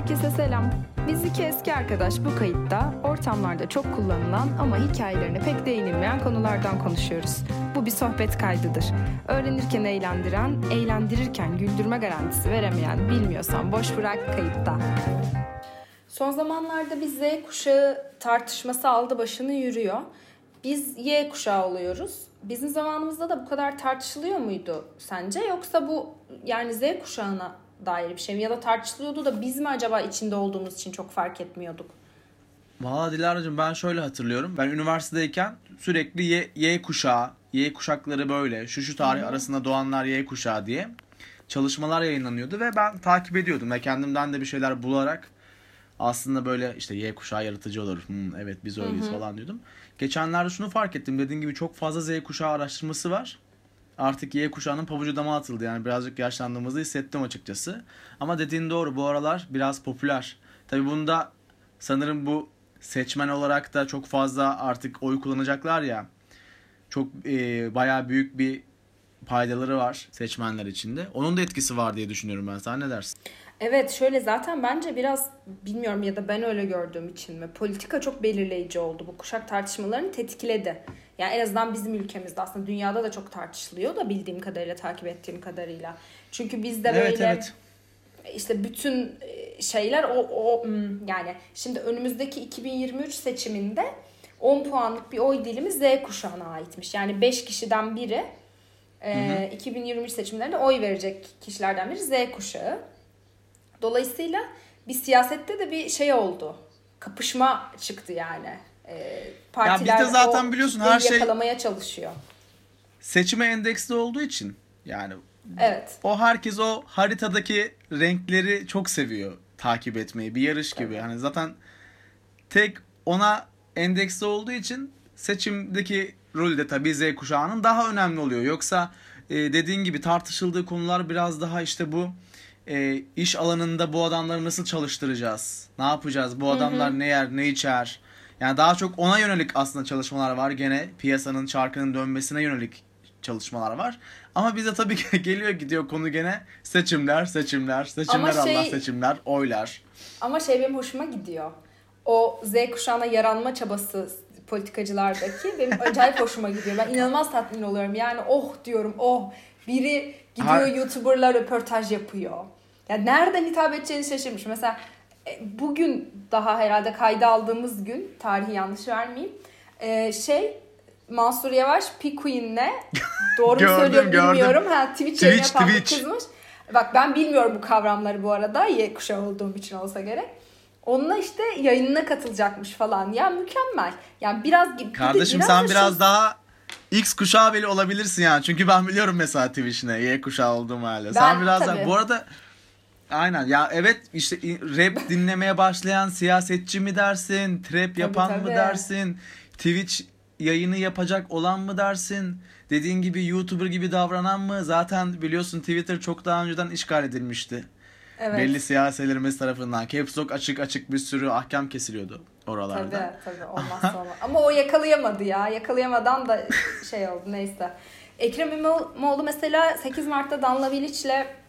Herkese selam. Biz iki eski arkadaş bu kayıtta ortamlarda çok kullanılan ama hikayelerine pek değinilmeyen konulardan konuşuyoruz. Bu bir sohbet kaydıdır. Öğrenirken eğlendiren, eğlendirirken güldürme garantisi veremeyen bilmiyorsan boş bırak kayıtta. Son zamanlarda bir Z kuşağı tartışması aldı başını yürüyor. Biz Y kuşağı oluyoruz. Bizim zamanımızda da bu kadar tartışılıyor muydu sence? Yoksa bu yani Z kuşağına dair bir şey mi? Ya da tartışılıyordu da biz mi acaba içinde olduğumuz için çok fark etmiyorduk? Valla Dilara'cığım ben şöyle hatırlıyorum. Ben üniversitedeyken sürekli Y, y kuşağı, Y kuşakları böyle, şu şu tarih arasında doğanlar Y kuşağı diye çalışmalar yayınlanıyordu ve ben takip ediyordum ve kendimden de bir şeyler bularak aslında böyle işte Y kuşağı yaratıcı olur. Hmm, evet biz öyleyiz falan diyordum. Geçenlerde şunu fark ettim. Dediğim gibi çok fazla Z kuşağı araştırması var. Artık Y kuşağının pabucu dama atıldı. Yani birazcık yaşlandığımızı hissettim açıkçası. Ama dediğin doğru bu aralar biraz popüler. Tabi bunda sanırım bu seçmen olarak da çok fazla artık oy kullanacaklar ya. Çok e, bayağı büyük bir faydaları var seçmenler içinde. Onun da etkisi var diye düşünüyorum ben. Sen ne dersin? Evet şöyle zaten bence biraz bilmiyorum ya da ben öyle gördüğüm için mi politika çok belirleyici oldu. Bu kuşak tartışmalarını tetikledi. Yani en azından bizim ülkemizde aslında dünyada da çok tartışılıyor da bildiğim kadarıyla takip ettiğim kadarıyla. Çünkü bizde böyle Evet evet. işte bütün e, şeyler o, o hmm, yani şimdi önümüzdeki 2023 seçiminde 10 puanlık bir oy dilimi Z kuşağına aitmiş. Yani 5 kişiden biri e, 2023 seçimlerinde oy verecek kişilerden biri Z kuşağı. Dolayısıyla bir siyasette de bir şey oldu. Kapışma çıktı yani. E, partiler bizde zaten o biliyorsun kitleyi her şey- yakalamaya çalışıyor. Seçime endeksli olduğu için yani Evet. o herkes o haritadaki renkleri çok seviyor takip etmeyi. Bir yarış gibi. Yani zaten tek ona endeksli olduğu için seçimdeki rolü de tabii Z kuşağının daha önemli oluyor. Yoksa e, dediğin gibi tartışıldığı konular biraz daha işte bu e, iş alanında bu adamları nasıl çalıştıracağız? Ne yapacağız? Bu adamlar ne yer, ne içer? Yani daha çok ona yönelik aslında çalışmalar var. Gene piyasanın, çarkının dönmesine yönelik çalışmalar var. Ama bize tabii ki geliyor gidiyor konu gene seçimler, seçimler, seçimler Ama şey- Allah seçimler, oylar. Ama şey benim hoşuma gidiyor. O Z kuşağına yaranma çabası politikacılardaki benim acayip hoşuma gidiyor. Ben inanılmaz tatmin oluyorum. Yani oh diyorum oh biri gidiyor Har- YouTuber'la röportaj yapıyor. Ya nereden hitap edeceğini şaşırmış. Mesela bugün daha herhalde kayda aldığımız gün tarihi yanlış vermeyeyim. e, şey Mansur Yavaş P Queen'le doğru mu Gördüm, söylüyorum gördüm. bilmiyorum. Ha, Twitch, Twitch, Twitch. kızmış. Bak ben bilmiyorum bu kavramları bu arada. Y kuşağı olduğum için olsa gerek. Onunla işte yayınına katılacakmış falan. Ya mükemmel. Yani biraz bir de Kardeşim biraz sen şu- biraz daha X kuşağı bile olabilirsin yani. Çünkü ben biliyorum mesela Twitch'ine Y kuşağı olduğum sen Ben- biraz tabii. daha bu arada Aynen ya evet işte rap dinlemeye başlayan siyasetçi mi dersin, trap yapan mı tabii. dersin, Twitch yayını yapacak olan mı dersin, dediğin gibi YouTuber gibi davranan mı? Zaten biliyorsun Twitter çok daha önceden işgal edilmişti. evet. Belli siyasilerimiz tarafından. Caps Lock açık açık bir sürü ahkam kesiliyordu oralarda. Tabii tabii olmazsa olmaz. Ama o yakalayamadı ya. Yakalayamadan da şey oldu neyse. Ekrem İmamoğlu mesela 8 Mart'ta Danla Bilic'le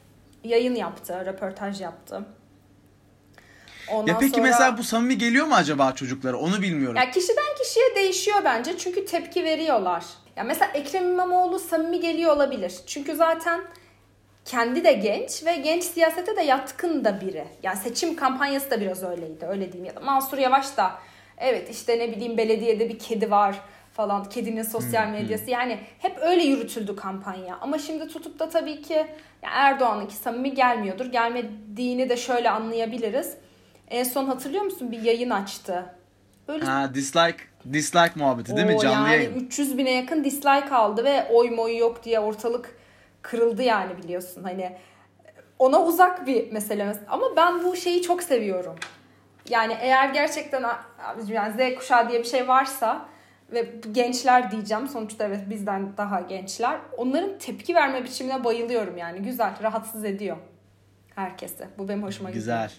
yayın yaptı. Röportaj yaptı. Ondan Ya peki sonra- mesela bu samimi geliyor mu acaba çocuklara? Onu bilmiyorum. Ya kişiden kişiye değişiyor bence çünkü tepki veriyorlar. Ya mesela Ekrem İmamoğlu samimi geliyor olabilir. Çünkü zaten kendi de genç ve genç siyasete de yatkın da biri. Yani seçim kampanyası da biraz öyleydi öyle diyeyim. Ya da Mansur Yavaş da evet işte ne bileyim belediyede bir kedi var falan. Kedinin sosyal medyası yani hep öyle yürütüldü kampanya. Ama şimdi tutup da tabii ki Erdoğan'ınki samimi gelmiyordur. Gelmediğini de şöyle anlayabiliriz. En son hatırlıyor musun bir yayın açtı. Böyle Ha dislike dislike muhabbeti değil mi? Canlı yani yayın. 300 bine yakın dislike aldı ve oy moy yok diye ortalık kırıldı yani biliyorsun. Hani ona uzak bir mesele. Ama ben bu şeyi çok seviyorum. Yani eğer gerçekten yani Z kuşağı diye bir şey varsa ve gençler diyeceğim sonuçta evet bizden daha gençler. Onların tepki verme biçimine bayılıyorum yani. Güzel, rahatsız ediyor herkese. Bu benim hoşuma gidiyor. Güzel.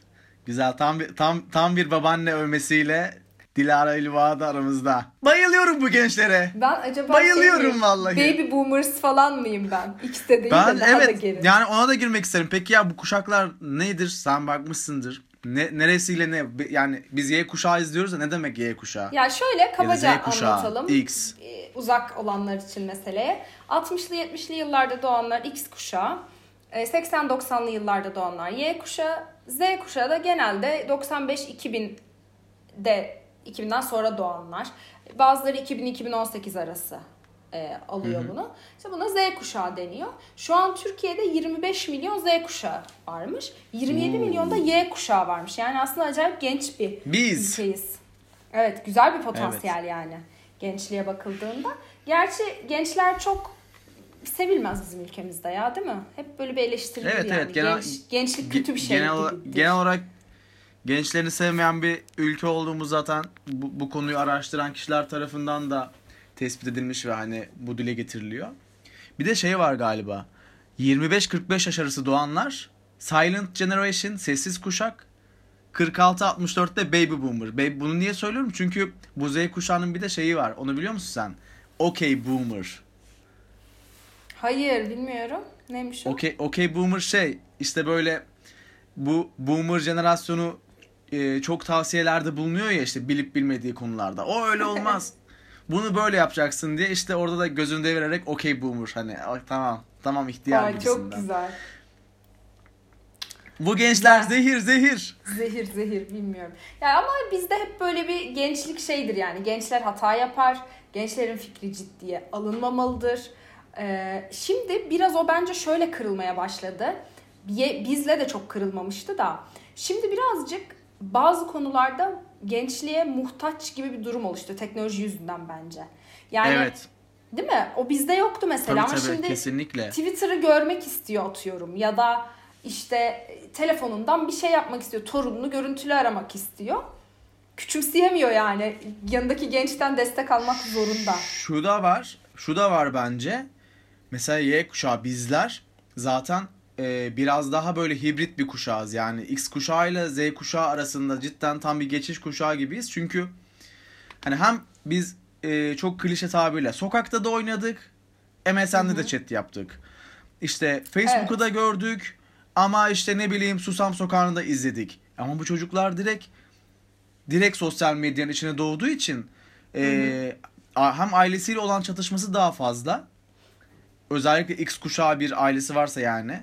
Güzel. Tam bir tam tam bir babaanne övmesiyle Dilara İlva da aramızda. Bayılıyorum bu gençlere. Ben acaba Bayılıyorum şey vallahi. Baby boomers falan mıyım ben? İkisi de değil Ben de daha da evet geri. yani ona da girmek isterim. Peki ya bu kuşaklar nedir? Sen bakmışsındır. Ne, neresiyle ne? Yani biz Y kuşağı izliyoruz da ne demek Y kuşağı? Ya şöyle kabaca Z kuşağı, anlatalım. X. Ee, uzak olanlar için meseleye. 60'lı 70'li yıllarda doğanlar X kuşağı. Ee, 80-90'lı yıllarda doğanlar Y kuşağı. Z kuşağı da genelde 95-2000'de 2000'den sonra doğanlar. Bazıları 2000-2018 arası e, alıyor bunu. İşte buna Z kuşağı deniyor. Şu an Türkiye'de 25 milyon Z kuşağı varmış. 27 Oo. milyon da Y kuşağı varmış. Yani aslında acayip genç bir Biz. ülkeyiz. Evet güzel bir potansiyel yani gençliğe bakıldığında. Gerçi gençler çok sevilmez bizim ülkemizde ya değil mi? Hep böyle bir eleştirilir Evet, yani. evet, genel- Genç, gençlik kötü bir şey genel, gibidir. genel olarak gençlerini sevmeyen bir ülke olduğumuz zaten bu, bu konuyu araştıran kişiler tarafından da tespit edilmiş ve hani bu dile getiriliyor. Bir de şey var galiba. 25-45 yaş arası doğanlar Silent Generation, sessiz kuşak. 46-64'te Baby Boomer. Baby, bunu niye söylüyorum? Çünkü bu Z kuşağının bir de şeyi var. Onu biliyor musun sen? Okay Boomer. Hayır bilmiyorum. Neymiş o? Okey okey boomer şey işte böyle bu boomer jenerasyonu e, çok tavsiyelerde bulunuyor ya işte bilip bilmediği konularda. O öyle olmaz. Bunu böyle yapacaksın diye işte orada da gözünü devirerek okey boomer hani "Aa, tamam tamam ihtiyar Ay, gibisinden. çok güzel. Bu gençler zehir zehir. Zehir zehir bilmiyorum. Ya ama bizde hep böyle bir gençlik şeydir yani. Gençler hata yapar. Gençlerin fikri ciddiye alınmamalıdır. Ee, şimdi biraz o bence şöyle kırılmaya başladı. Bizle de çok kırılmamıştı da. Şimdi birazcık bazı konularda gençliğe muhtaç gibi bir durum oluştu teknoloji yüzünden bence. Yani evet. değil mi? O bizde yoktu mesela Tabii ama tabii şimdi kesinlikle. Twitter'ı görmek istiyor atıyorum ya da işte e, telefonundan bir şey yapmak istiyor. Torununu görüntülü aramak istiyor. Küçümseyemiyor yani. Yanındaki gençten destek almak zorunda. Şu da var. Şu da var bence. Mesela Y kuşağı bizler zaten e, biraz daha böyle hibrit bir kuşağız. Yani X kuşağı ile Z kuşağı arasında cidden tam bir geçiş kuşağı gibiyiz. Çünkü hani hem biz e, çok klişe tabirle sokakta da oynadık. MSN'de de chat yaptık. İşte Facebook'u Evet. da gördük. Ama işte ne bileyim Susam Sokağı'nı da izledik. Ama bu çocuklar direkt direkt sosyal medyanın içine doğduğu için e, hem ailesiyle olan çatışması daha fazla. Özellikle X kuşağı bir ailesi varsa yani.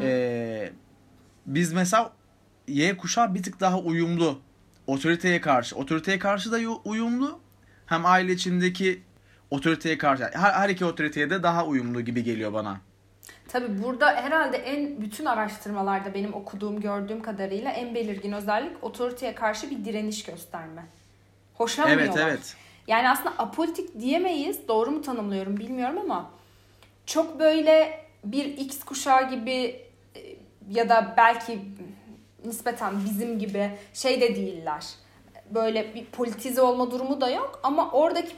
E, biz mesela Y kuşağı bir tık daha uyumlu. Otoriteye karşı. Otoriteye karşı da yu- uyumlu. Hem aile içindeki otoriteye karşı. Her, her iki otoriteye de daha uyumlu gibi geliyor bana. Tabii burada herhalde en bütün araştırmalarda benim okuduğum gördüğüm kadarıyla en belirgin özellik otoriteye karşı bir direniş gösterme. Hoşlanmıyorlar. Evet evet. Yani aslında apolitik diyemeyiz. Doğru mu tanımlıyorum bilmiyorum ama çok böyle bir X kuşağı gibi e, ya da belki nispeten bizim gibi şey de değiller. Böyle bir politize olma durumu da yok ama oradaki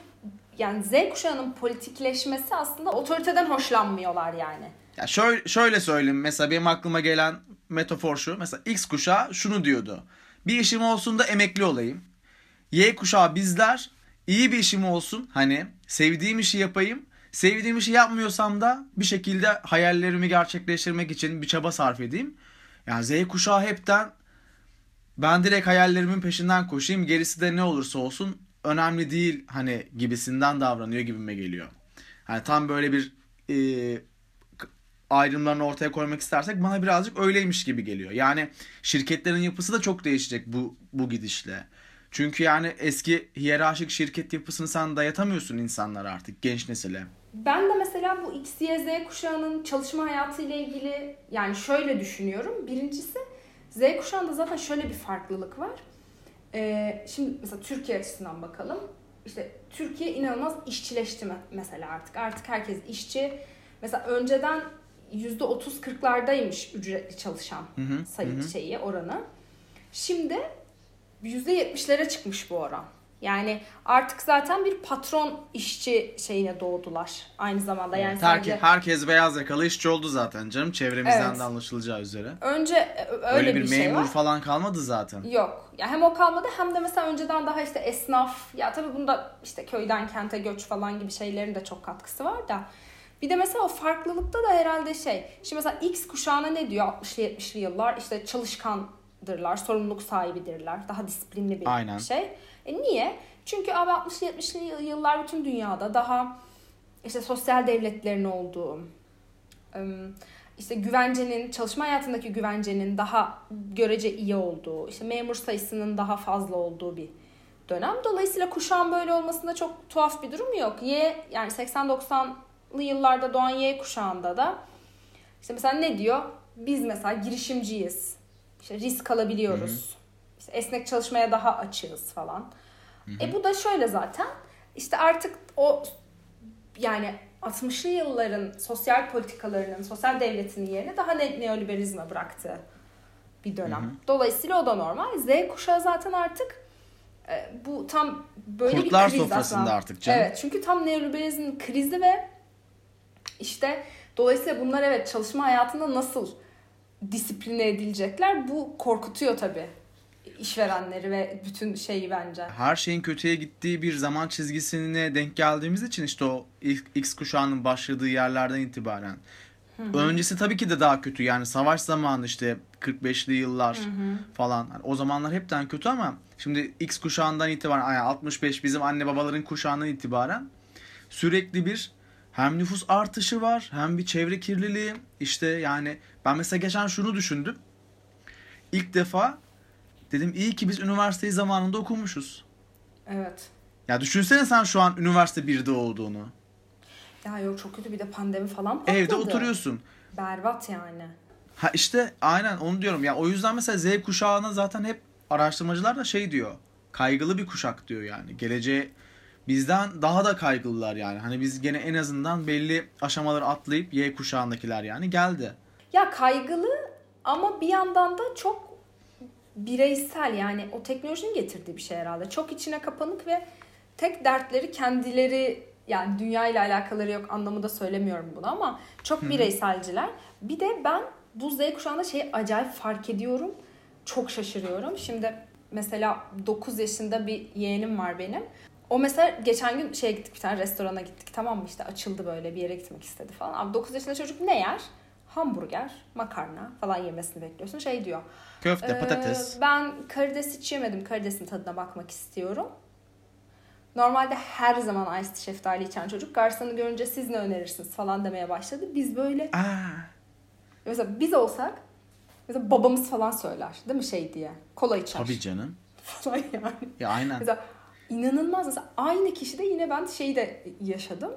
yani Z kuşağının politikleşmesi aslında otoriteden hoşlanmıyorlar yani. Ya şöyle, şöyle söyleyeyim mesela benim aklıma gelen metafor şu. Mesela X kuşağı şunu diyordu. Bir işim olsun da emekli olayım. Y kuşağı bizler iyi bir işim olsun hani sevdiğim işi yapayım. Sevdiğim işi yapmıyorsam da bir şekilde hayallerimi gerçekleştirmek için bir çaba sarf edeyim. Yani Z kuşağı hepten ben direkt hayallerimin peşinden koşayım gerisi de ne olursa olsun önemli değil hani gibisinden davranıyor gibime geliyor. Hani tam böyle bir e, ayrımlarını ortaya koymak istersek bana birazcık öyleymiş gibi geliyor. Yani şirketlerin yapısı da çok değişecek bu bu gidişle. Çünkü yani eski hiyerarşik şirket yapısını sen dayatamıyorsun insanlara artık genç nesile. Ben de mesela bu X, Y, Z kuşağının çalışma hayatı ile ilgili yani şöyle düşünüyorum. Birincisi Z kuşağında zaten şöyle bir farklılık var. Ee, şimdi mesela Türkiye açısından bakalım. İşte Türkiye inanılmaz işçileşti me- mesela artık. Artık herkes işçi. Mesela önceden %30-40'lardaymış ücretli çalışan Hı hı, sayı hı. şeyi oranı. Şimdi %70'lere çıkmış bu oran. Yani artık zaten bir patron işçi şeyine doğdular aynı zamanda. Yani Herke- sadece herkes beyaz yakalı işçi oldu zaten canım çevremizden Evet. de anlaşılacağı üzere. önce e, öyle, Öyle bir, bir, şey memur var. falan kalmadı zaten. Yok. Ya hem o kalmadı hem de mesela önceden daha işte esnaf ya tabii bunda işte köyden kente göç falan gibi şeylerin de çok katkısı var da. Bir de mesela o farklılıkta da herhalde şey. Şimdi mesela X kuşağına ne diyor 60'lı 70'li yıllar işte çalışkan çalışkandırlar, sorumluluk sahibidirler. Daha disiplinli bir Aynen. şey. E niye? Çünkü abi 60'lı 70'li yıllar bütün dünyada daha işte sosyal devletlerin olduğu, işte güvencenin, çalışma hayatındaki güvencenin daha görece iyi olduğu, işte memur sayısının daha fazla olduğu bir dönem. Dolayısıyla kuşağın böyle olmasında çok tuhaf bir durum yok. Y yani 80-90'lı yıllarda doğan Y kuşağında da işte mesela ne diyor? Biz mesela girişimciyiz. İşte risk alabiliyoruz. İşte esnek çalışmaya daha açığız falan. E bu da şöyle zaten. İşte artık o yani 60'lı yılların sosyal politikalarının, sosyal devletinin yerine daha ne, neoliberalizme bıraktığı bir dönem. Dolayısıyla o da normal. Z kuşağı zaten artık e, bu tam böyle Kurtlar bir kriz sofrasında aslında. artık canım. Evet çünkü tam neoliberalizmin krizi ve işte dolayısıyla bunlar evet çalışma hayatında nasıl disipline edilecekler bu korkutuyor tabii işverenleri ve bütün şeyi bence. Her şeyin kötüye gittiği bir zaman çizgisine denk geldiğimiz için işte o ilk X kuşağının başladığı yerlerden itibaren. Öncesi tabii ki de daha kötü. Yani savaş zamanı işte 45'li yıllar falan. Yani o zamanlar hepten kötü ama şimdi X kuşağından itibaren yani 65 bizim anne babaların kuşağından itibaren sürekli bir hem nüfus artışı var hem bir çevre kirliliği işte yani ben mesela geçen şunu düşündüm. İlk defa dedim iyi ki biz üniversiteyi zamanında okumuşuz. Evet. Ya düşünsene sen şu an üniversite 1'de olduğunu. Ya yok çok kötü bir de pandemi falan patladı. Evde oturuyorsun. Berbat yani. Ha işte aynen onu diyorum. Ya o yüzden mesela Z kuşağına zaten hep araştırmacılar da şey diyor. Kaygılı bir kuşak diyor yani. Geleceğe bizden daha da kaygılılar yani. Hani biz gene en azından belli aşamaları atlayıp Y kuşağındakiler yani geldi. Ya kaygılı ama bir yandan da çok bireysel yani o teknolojinin getirdiği bir şey herhalde. Çok içine kapanık ve tek dertleri kendileri yani dünya ile alakaları yok anlamında söylemiyorum bunu ama çok bireyselciler. Bir de ben bu Z kuşağında şeyi acayip fark ediyorum. Çok şaşırıyorum. Şimdi mesela 9 yaşında bir yeğenim var benim. O mesela geçen gün şeye gittik bir tane restorana gittik tamam mı işte açıldı böyle bir yere gitmek istedi falan. Abi 9 yaşında çocuk ne yer? Hamburger, makarna falan yemesini bekliyorsun. Şey diyor. Köfte, "Ee, patates. Ben karides hiç yemedim. Karidesin tadına bakmak istiyorum. Normalde her zaman iced şeftali içen çocuk garsanı görünce siz ne önerirsiniz falan demeye başladı. Biz böyle Aa, mesela biz olsak mesela babamız falan söyler değil mi şey diye. Kola içer tabii canım. falan yani. Ya aynen. Mesela inanılmaz mesela aynı kişide yine ben şeyi de yaşadım.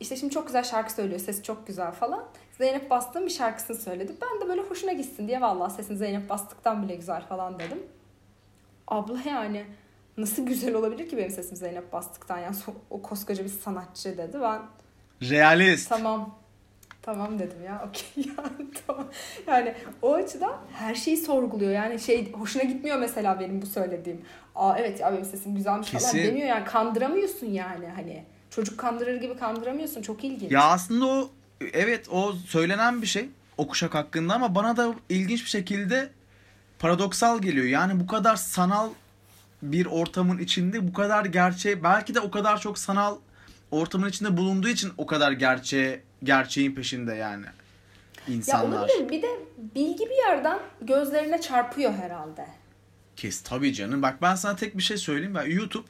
İşte şimdi çok güzel şarkı söylüyor. Sesi çok güzel falan. Zeynep Bastık'ın bir şarkısını söyledi. Ben de böyle hoşuna gitsin diye vallahi sesin Zeynep Bastık'tan bile güzel falan dedim. Abla yani nasıl güzel olabilir ki benim sesim Zeynep Bastık'tan yani o koskoca bir sanatçı dedi. Ben Realist. tamam tamam dedim ya okey yani tamam. Yani o açıdan her şeyi sorguluyor. Yani şey hoşuna gitmiyor mesela benim bu söylediğim. Aa evet ya benim sesim güzelmiş falan Kesin. demiyor yani kandıramıyorsun yani hani. Çocuk kandırır gibi kandıramıyorsun. Çok ilginç. Ya aslında o evet o söylenen bir şey o kuşak hakkında ama bana da ilginç bir şekilde paradoksal geliyor. Yani bu kadar sanal bir ortamın içinde bu kadar gerçeği belki de o kadar çok sanal ortamın içinde bulunduğu için o kadar gerçeğe gerçeğin peşinde yani Ya insanlar. olabilir. Bir de bilgi bir yerden gözlerine çarpıyor herhalde. Kes tabii canım. Bak ben sana tek bir şey söyleyeyim. Ben YouTube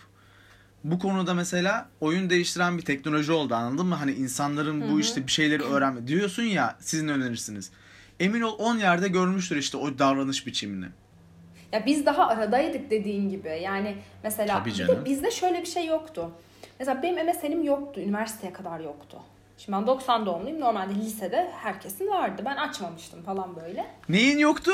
bu konuda mesela oyun değiştiren bir teknoloji oldu anladın mı? Hani insanların bu işte bir şeyleri öğrenme diyorsun ya sizin önerirsiniz. Emin ol 10 yerde görmüştür işte o davranış biçimini. Ya biz daha aradaydık dediğin gibi. Yani mesela bir de bizde şöyle bir şey yoktu. Mesela benim MSN'im yoktu. Üniversiteye kadar yoktu. Şimdi ben 90 doğumluyum. Normalde lisede herkesin vardı. Ben açmamıştım falan böyle. Neyin yoktu?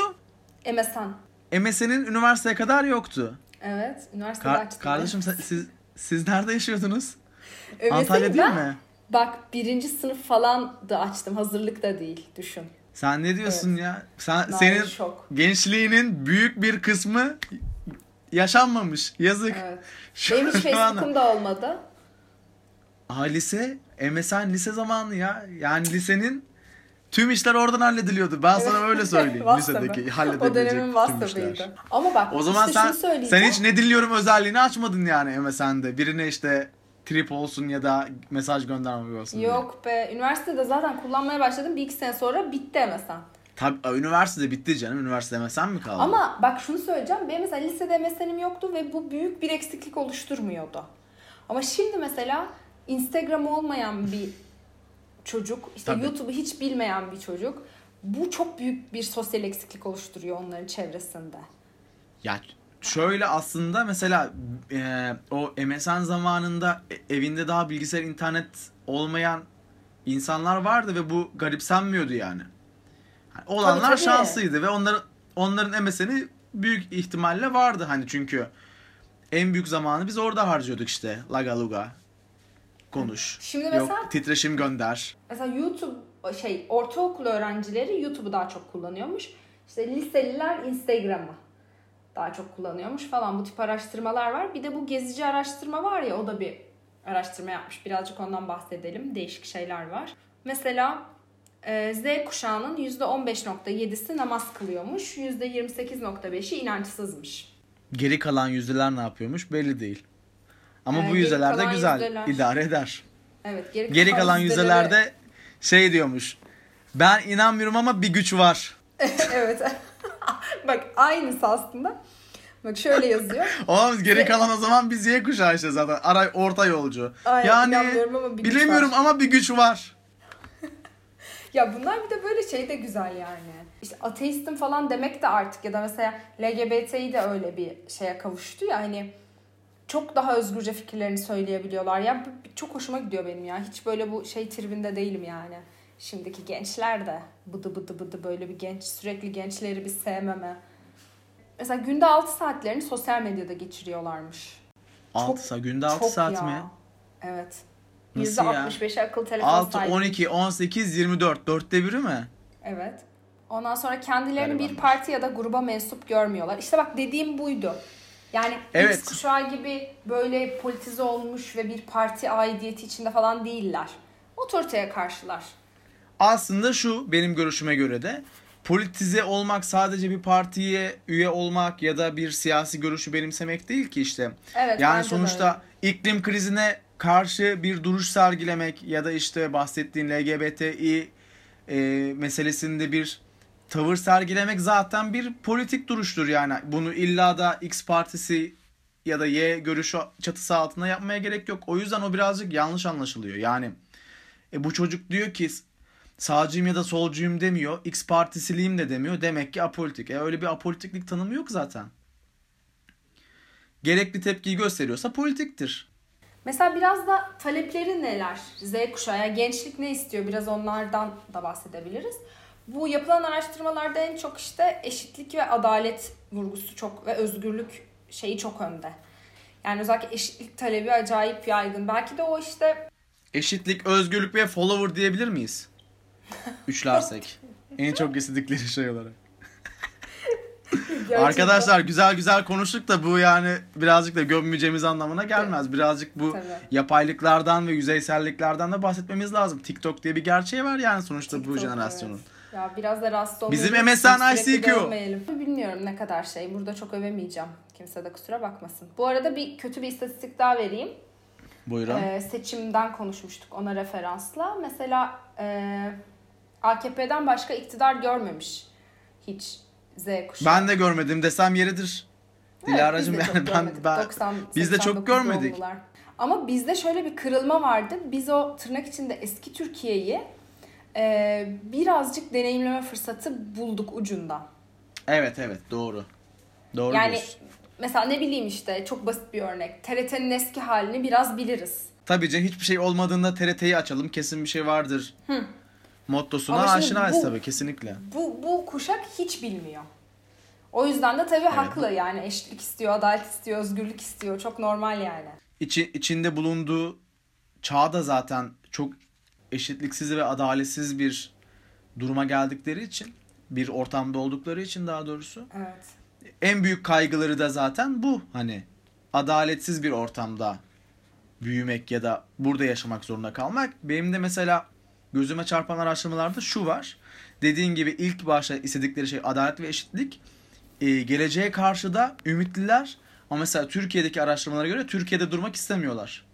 MSN. MSN'in üniversiteye kadar yoktu. Evet. Üniversitede Ka- açtım. kardeşim sen- siz siz nerede yaşıyordunuz? MSN'i Antalya değil ben- mi? Bak birinci sınıf falan da açtım. Hazırlık da değil. Düşün. Sen ne diyorsun ya? Sen Nail senin şok. gençliğinin büyük bir kısmı yaşanmamış. Yazık. Evet. Şu- Benim hiç Facebook'um da olmadı. Aa lise, MSN lise zamanı ya. Yani lisenin tüm işler oradan hallediliyordu. Ben sana öyle söyleyeyim. Lisedeki O halledebilecek dönemin tüm işler. WhatsApp'ıydı. Ama bak O zaman işte sen şunu söyleyeceğim. sen hiç ne dinliyorum özelliğini açmadın yani MSN'de. Birine işte trip olsun ya da mesaj göndermek olsun diye. Yok be. Üniversitede zaten kullanmaya başladım. Bir iki sene sonra bitti MSN. Tabii üniversitede bitti canım. Üniversite MSN mi kaldı? Ama bak şunu söyleyeceğim. Benim mesela lisede MSN'im yoktu ve bu büyük bir eksiklik oluşturmuyordu. Ama şimdi mesela Instagram olmayan bir çocuk, işte Tabii. YouTube'u hiç bilmeyen bir çocuk bu çok büyük bir sosyal eksiklik oluşturuyor onların çevresinde. Ya şöyle aslında mesela e, o MSN zamanında e- evinde daha bilgisayar internet olmayan insanlar vardı ve bu garipsenmiyordu yani. Yani olanlar tabii. şanslıydı ve onların onların MSN'i büyük ihtimalle vardı hani çünkü en büyük zamanı biz orada harcıyorduk işte. Laga luga. Konuş. Şimdi mesela Yok titreşim gönder. Mesela YouTube şey ortaokul öğrencileri YouTube'u daha çok kullanıyormuş. İşte liseliler Instagram'ı daha çok kullanıyormuş falan. Bu tip araştırmalar var. Bir de bu gezici araştırma var ya o da bir araştırma yapmış. Birazcık ondan bahsedelim. Değişik şeyler var. Mesela e, Z kuşağının %15.7'si namaz kılıyormuş. %28.5'i inançsızmış. Geri kalan yüzdeler ne yapıyormuş belli değil. Ama Ee, bu geri yüzdeler de kalan güzel yüzdeler. idare eder. Evet, geri, Geri kalan yüzdelerde şey diyormuş. Ben inanmıyorum ama bir güç var. evet. Bak aynısı aslında. Bak şöyle yazıyor. Oğlum geri kalan o zaman biz Y kuşağı işte zaten. Aray orta yolcu. Aynen, yani inanmıyorum ama bir güç bilemiyorum var. ama bir güç var. Ya bunlar bir de böyle şey de güzel yani. İşte ateistim falan demek de artık ya da mesela LGBT'yi de öyle bir şeye kavuştu ya hani çok daha özgürce fikirlerini söyleyebiliyorlar. Ya çok hoşuma gidiyor benim ya. Hiç böyle bu şey tribinde değilim yani. Şimdiki gençler de bıdı bıdı bıdı böyle bir genç sürekli gençleri bir sevmeme. Mesela günde 6 saatlerini sosyal medyada geçiriyorlarmış. 6 saat günde 6 Çok saat ya. mi? Evet. Nasıl ya? %65'i akıl telefon 6 sahibi. 12 18 24 dörtte biri mi? Evet. Ondan sonra kendilerini bir Garibanlar. parti ya da gruba mensup görmüyorlar. İşte bak dediğim buydu. Yani Evet. X kuşağı gibi böyle politize olmuş ve bir parti aidiyeti içinde falan değiller. Otoriteye karşılar. Aslında şu benim görüşüme göre de politize olmak sadece bir partiye üye olmak ya da bir siyasi görüşü benimsemek değil ki işte. Evet. Yani sonuçta iklim krizine karşı bir duruş sergilemek ya da işte bahsettiğin LGBTİ e, meselesinde bir tavır sergilemek zaten bir politik duruştur yani. Bunu illa da X partisi ya da Y görüşü çatısı altında yapmaya gerek yok. O yüzden o birazcık yanlış anlaşılıyor. Yani e, bu çocuk diyor ki sağcıyım ya da solcuyum demiyor. X partisiliyim de demiyor. Demek ki apolitik. E öyle bir apolitiklik tanımı yok zaten. Gerekli tepkiyi gösteriyorsa politiktir. Mesela biraz da talepleri neler? Z kuşağı, yani gençlik ne istiyor? Biraz onlardan da bahsedebiliriz. Bu yapılan araştırmalarda en çok işte eşitlik ve adalet vurgusu çok ve özgürlük şeyi çok önde. Yani özellikle eşitlik talebi acayip yaygın. Belki de o işte Eşitlik, özgürlük ve follower diyebilir miyiz? Üçlersek. en çok istedikleri şey olarak. gerçekten- Arkadaşlar güzel güzel konuştuk da bu yani birazcık da gömmeyeceğimiz anlamına gelmez. Birazcık bu Tabii. yapaylıklardan ve yüzeyselliklerden de bahsetmemiz lazım. TikTok diye bir gerçeği var yani sonuçta bu TikTok, jenerasyonun. evet. Ya biraz da rahatsız Bizim oluyoruz. MSN ICQ. Bilmiyorum ne kadar şey. Burada çok övemeyeceğim. Kimse de kusura bakmasın. Bu arada bir kötü bir istatistik daha vereyim. Buyurun. Ee, seçimden konuşmuştuk ona referansla. Mesela e, AKP'den başka iktidar görmemiş hiç Z kuşağı. ben de görmedim desem yeridir. Evet, Dilara'cığım yani ben, ben 90, biz de çok 89 görmedik. doğumlular. Ama bizde şöyle bir kırılma vardı. Biz o tırnak içinde eski Türkiye'yi e, birazcık deneyimleme fırsatı bulduk ucunda. Evet evet doğru. Doğru Yani diyorsun. mesela ne bileyim işte çok basit bir örnek. TRT'nin eski halini biraz biliriz. Tabii canım hiçbir şey olmadığında TRT'yi açalım kesin bir şey vardır. Mottosuna Ama şimdi aşinayız bu- tabii kesinlikle. Bu, bu kuşak hiç bilmiyor. O yüzden de tabii haklı yani eşitlik istiyor, adalet istiyor, özgürlük istiyor. Çok normal yani. İçi, içinde bulunduğu çağda zaten çok eşitliksiz ve adaletsiz bir duruma geldikleri için bir ortamda oldukları için daha doğrusu Evet. en büyük kaygıları da zaten bu hani adaletsiz bir ortamda büyümek ya da burada yaşamak zorunda kalmak. Benim de mesela gözüme çarpan araştırmalarda şu var. Dediğin gibi ilk başta istedikleri şey adalet ve eşitlik. Ee, geleceğe karşı da ümitliler. Ama mesela Türkiye'deki araştırmalara göre Türkiye'de durmak istemiyorlar.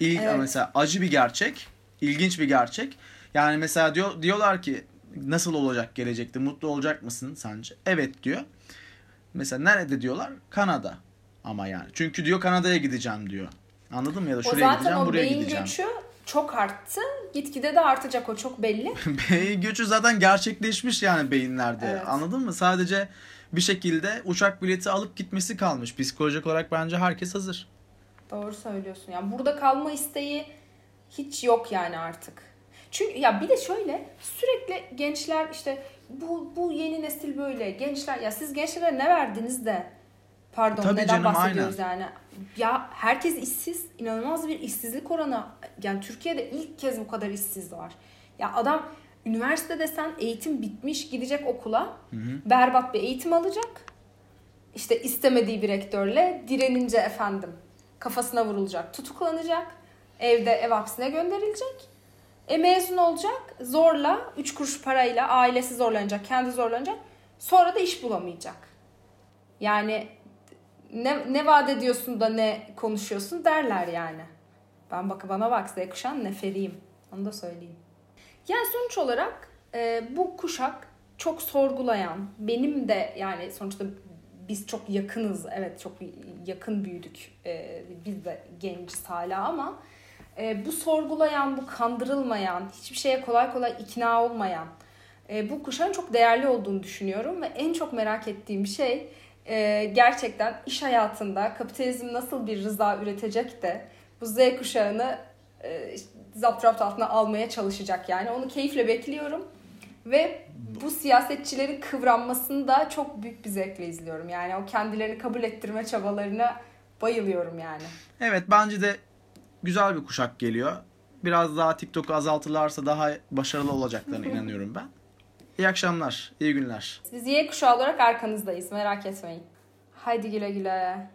İlk Evet. mesela acı bir gerçek, ilginç bir gerçek. Yani mesela diyor diyorlar ki Nasıl olacak gelecekte? Mutlu olacak mısın sence? Evet diyor. Mesela nerede diyorlar? Kanada. Ama yani. Çünkü diyor Kanada'ya gideceğim diyor. Anladın mı? Ya da O şuraya zaten gideceğim, o buraya beyin gideceğim. göçü çok arttı. Gitgide de artacak o çok belli. Beyin göçü zaten gerçekleşmiş yani beyinlerde. Evet. Anladın mı? Sadece bir şekilde uçak bileti alıp gitmesi kalmış. Psikolojik olarak bence herkes hazır. Doğru söylüyorsun. Yani burada kalma isteği hiç yok yani artık. Çünkü ya bir de şöyle sürekli gençler işte bu bu yeni nesil böyle gençler ya siz gençlere ne verdiniz de pardon Tabii neden canım, bahsediyoruz yani. Ya herkes işsiz. inanılmaz bir işsizlik oranı. Yani Türkiye'de ilk kez bu kadar işsiz var. Ya adam üniversite desen eğitim bitmiş gidecek okula berbat bir eğitim alacak. İşte istemediği bir rektörle direnince efendim kafasına vurulacak, tutuklanacak, evde ev hapsine gönderilecek. E mezun olacak, zorla, üç kuruş parayla ailesi zorlanacak, kendi zorlanacak. Sonra da iş bulamayacak. Yani ne, ne vaat ediyorsun da ne konuşuyorsun derler yani. Ben bak bana bak Z kuşağın neferiyim. Onu da söyleyeyim. Yani sonuç olarak e, bu kuşak çok sorgulayan, benim de yani sonuçta biz çok yakınız, evet çok yakın büyüdük, e, biz de genciz hala ama e, bu sorgulayan, bu kandırılmayan, hiçbir şeye kolay kolay ikna olmayan, e, bu kuşağın çok değerli olduğunu düşünüyorum ve en çok merak ettiğim şey e, gerçekten iş hayatında kapitalizm nasıl bir rıza üretecek de bu Z kuşağını e, zapturapt altına almaya çalışacak yani. Onu keyifle bekliyorum. Ve bu siyasetçilerin kıvranmasını da çok büyük bir zevkle izliyorum. Yani o kendilerini kabul ettirme çabalarına bayılıyorum yani. Evet bence de güzel bir kuşak geliyor. Biraz daha TikTok'u azaltırlarsa daha başarılı olacaklarına inanıyorum ben. İyi akşamlar, iyi günler. Biz Y kuşağı olarak arkanızdayız merak etmeyin. Haydi güle güle.